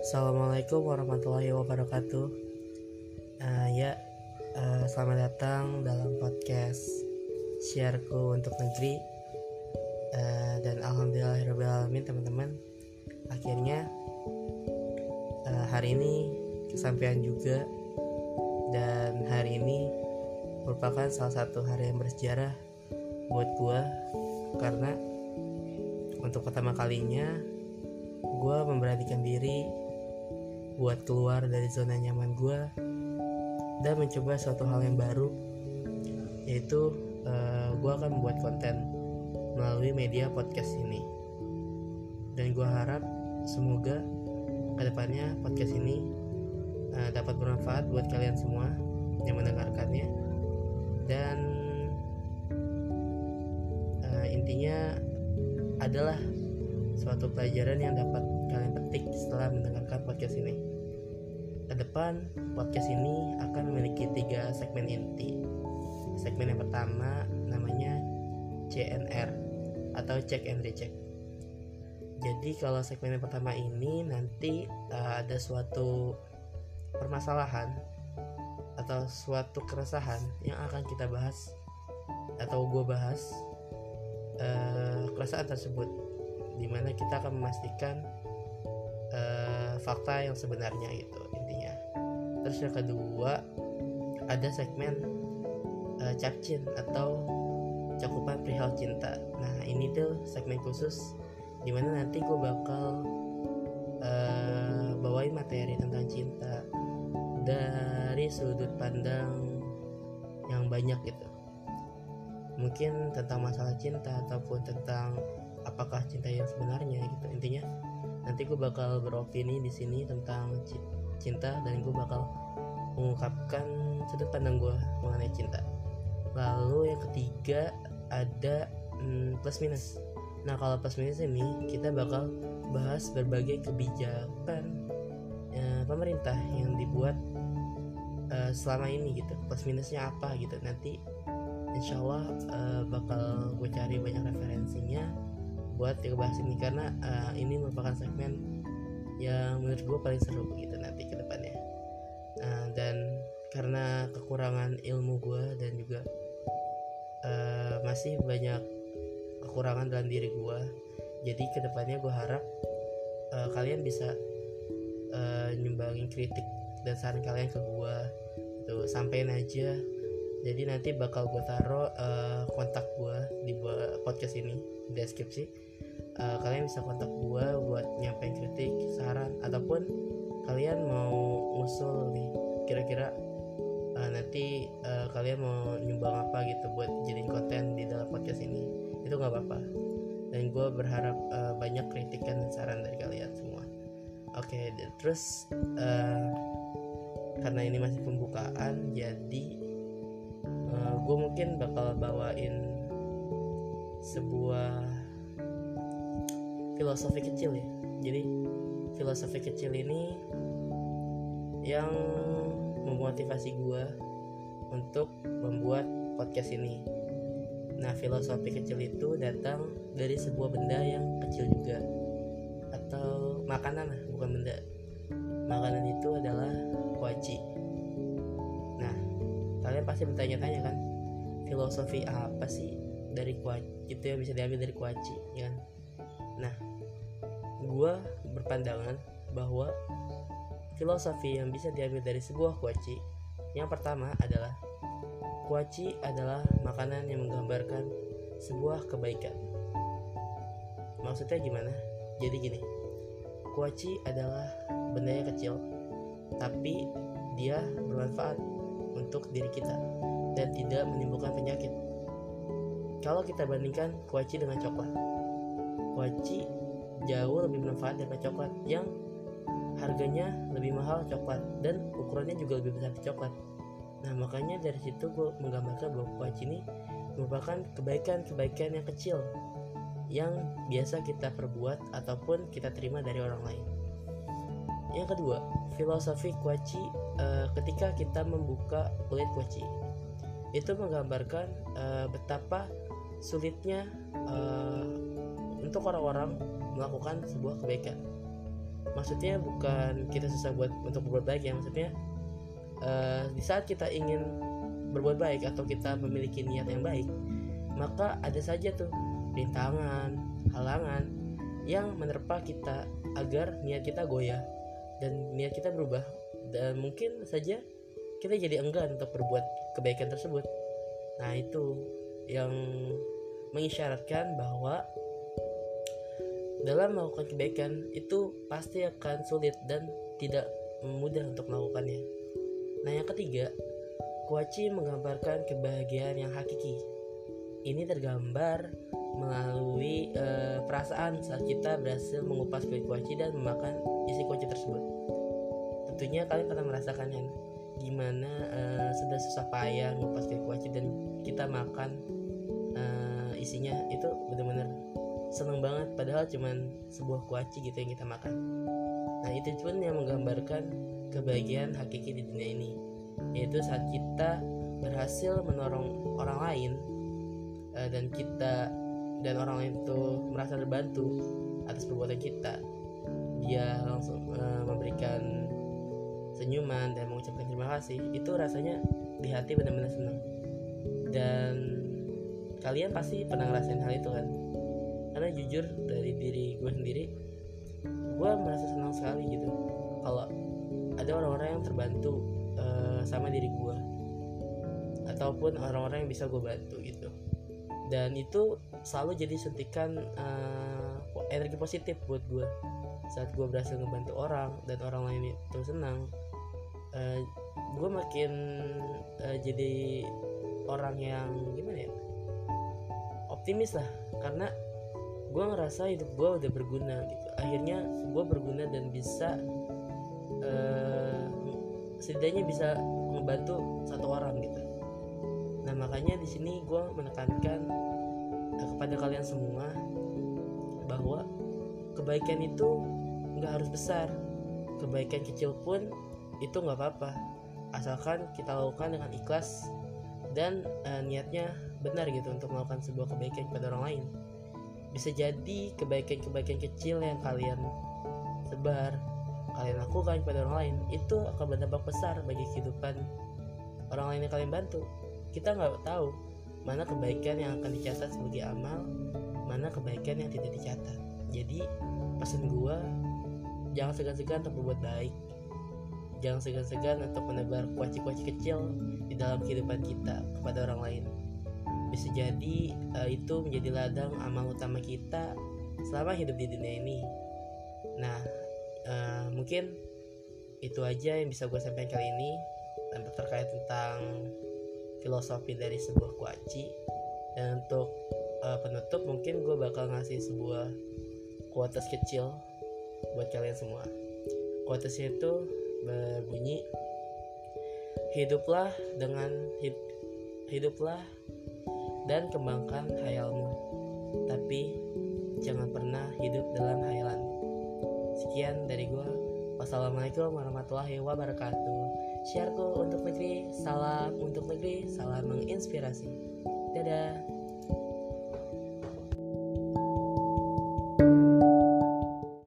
Assalamualaikum warahmatullahi wabarakatuh. Uh, ya, uh, selamat datang dalam podcast shareku untuk negeri. Uh, dan alhamdulillahirobbilalamin teman-teman. Akhirnya uh, hari ini kesampaian juga dan hari ini merupakan salah satu hari yang bersejarah buat gua karena untuk pertama kalinya gue memberanikan diri buat keluar dari zona nyaman gue dan mencoba suatu hal yang baru yaitu uh, eh, gue akan membuat konten melalui media podcast ini dan gue harap semoga ke depannya podcast ini uh, dapat bermanfaat buat kalian semua yang mendengarkannya dan uh, intinya adalah suatu pelajaran yang dapat kalian petik setelah mendengarkan podcast ini. Depan, podcast ini akan memiliki tiga segmen inti. Segmen yang pertama namanya CNR atau Check and Recheck. Jadi kalau segmen yang pertama ini nanti uh, ada suatu permasalahan atau suatu keresahan yang akan kita bahas atau gue bahas uh, keresahan tersebut di mana kita akan memastikan uh, fakta yang sebenarnya intinya terus yang kedua ada segmen uh, capcin atau cakupan perihal cinta. Nah ini tuh segmen khusus di mana nanti gue bakal uh, bawain materi tentang cinta dari sudut pandang yang banyak gitu. Mungkin tentang masalah cinta ataupun tentang apakah cinta yang sebenarnya gitu. Intinya nanti gue bakal beropini di sini tentang cinta dan gue bakal mengungkapkan sudut pandang gue mengenai cinta. Lalu yang ketiga ada hmm, plus minus. Nah kalau plus minus ini kita bakal bahas berbagai kebijakan eh, pemerintah yang dibuat eh, selama ini gitu. Plus minusnya apa gitu. Nanti insya Allah uh, bakal gue cari banyak referensinya buat bahas ini. Karena uh, ini merupakan segmen yang menurut gue paling seru gitu nanti ke depannya. Uh, dan karena kekurangan ilmu gue dan juga uh, masih banyak kekurangan dalam diri gue jadi ke depannya gue harap uh, kalian bisa uh, nyumbangin kritik dan saran kalian ke gue tuh sampein aja. Jadi nanti bakal gue taruh uh, kontak gue di podcast ini di deskripsi uh, kalian bisa kontak gue buat nyampein kritik saran ataupun kalian mau ngusul nih kira-kira uh, nanti uh, kalian mau nyumbang apa gitu buat jadiin konten di dalam podcast ini. Itu nggak apa-apa. Dan gue berharap uh, banyak kritikan dan saran dari kalian semua. Oke okay, terus uh, karena ini masih pembukaan jadi uh, gue mungkin bakal bawain sebuah filosofi kecil ya. Jadi filosofi kecil ini yang memotivasi gue untuk membuat podcast ini. Nah filosofi kecil itu datang dari sebuah benda yang kecil juga. Atau makanan lah bukan benda. Makanan itu adalah kuaci. Nah kalian pasti bertanya-tanya kan filosofi apa sih dari kuaci? Itu yang bisa diambil dari kuaci ya kan? Nah gue berpandangan bahwa filosofi yang bisa diambil dari sebuah kuaci yang pertama adalah kuaci adalah makanan yang menggambarkan sebuah kebaikan. Maksudnya gimana? Jadi gini kuaci adalah benda yang kecil tapi dia bermanfaat untuk diri kita dan tidak menimbulkan penyakit. Kalau kita bandingkan kuaci dengan coklat kuaci jauh lebih bermanfaat daripada coklat yang harganya lebih mahal coklat dan ukurannya juga lebih besar coklat. Nah makanya dari situ gue menggambarkan bahwa kuaci ini merupakan kebaikan-kebaikan yang kecil yang biasa kita perbuat ataupun kita terima dari orang lain. Yang kedua filosofi kuaci uh, ketika kita membuka kulit kuaci itu menggambarkan uh, betapa sulitnya uh, untuk orang-orang melakukan sebuah kebaikan. Maksudnya bukan kita susah buat untuk berbuat baik ya maksudnya uh, di saat kita ingin berbuat baik atau kita memiliki niat yang baik maka ada saja tuh rintangan halangan yang menerpa kita agar niat kita goyah dan niat kita berubah. Dan mungkin saja kita jadi enggan untuk berbuat kebaikan tersebut. Nah itu yang mengisyaratkan bahwa dalam melakukan kebaikan itu pasti akan sulit dan tidak mudah untuk melakukannya. Nah, yang ketiga, kuaci menggambarkan kebahagiaan yang hakiki. Ini tergambar melalui e, perasaan saat kita berhasil mengupas kulit kuaci dan memakan isi kuaci tersebut. Tentunya kalian pernah merasakan kan gimana e, sudah susah payah mengupas kulit kuaci dan kita makan e, isinya itu benar-benar seneng banget padahal cuman sebuah kuaci gitu yang kita makan. Nah itu pun yang menggambarkan kebahagiaan hakiki di dunia ini yaitu saat kita berhasil menolong orang lain uh, dan kita dan orang lain itu merasa terbantu atas perbuatan kita. Dia langsung uh, memberikan senyuman dan mengucapkan terima kasih itu rasanya di hati benar-benar senang. Dan kalian pasti pernah ngerasain hal itu kan karena jujur dari diri gue sendiri gue merasa senang sekali gitu. Kalau ada orang-orang yang terbantu uh, sama diri gue ataupun orang-orang yang bisa gue bantu gitu. Dan itu selalu jadi suntikan uh, energi positif buat gue saat gue berhasil ngebantu orang dan orang lain itu senang uh, gue makin uh, jadi orang yang gimana ya? Optimis lah. Karena gue ngerasa hidup gue udah berguna gitu. Akhirnya gue berguna dan bisa uh, setidaknya bisa membantu satu orang gitu. Nah makanya di sini gue menekankan uh, kepada kalian semua bahwa kebaikan itu nggak harus besar. Kebaikan kecil pun itu nggak apa-apa. Asalkan kita lakukan dengan ikhlas dan uh, niatnya benar gitu untuk melakukan sebuah kebaikan kepada orang lain bisa jadi kebaikan-kebaikan kecil yang kalian sebar kalian lakukan kepada orang lain itu akan berdampak besar bagi kehidupan orang lain yang kalian bantu. Kita nggak tahu mana kebaikan yang akan dicatat sebagai amal mana kebaikan yang tidak dicatat. Jadi pesan gua jangan segan-segan untuk berbuat baik. Jangan segan-segan untuk menebar kuaci-kuaci kecil di dalam kehidupan kita kepada orang lain bisa jadi uh, itu menjadi ladang amal utama kita selama hidup di dunia ini. Nah uh, mungkin itu aja yang bisa gue sampaikan kali ini. Dan terkait tentang filosofi dari sebuah kuaci. Dan untuk uh, penutup mungkin gue bakal ngasih sebuah kuotas kecil buat kalian semua. Kuotasnya itu berbunyi hiduplah dengan hid, hiduplah dan kembangkan hayalmu. Tapi jangan pernah hidup dalam hayalan. Sekian dari gua. Wassalamualaikum warahmatullahi wabarakatuh. Shareko untuk negeri, salam untuk negeri, salam menginspirasi. Dadah.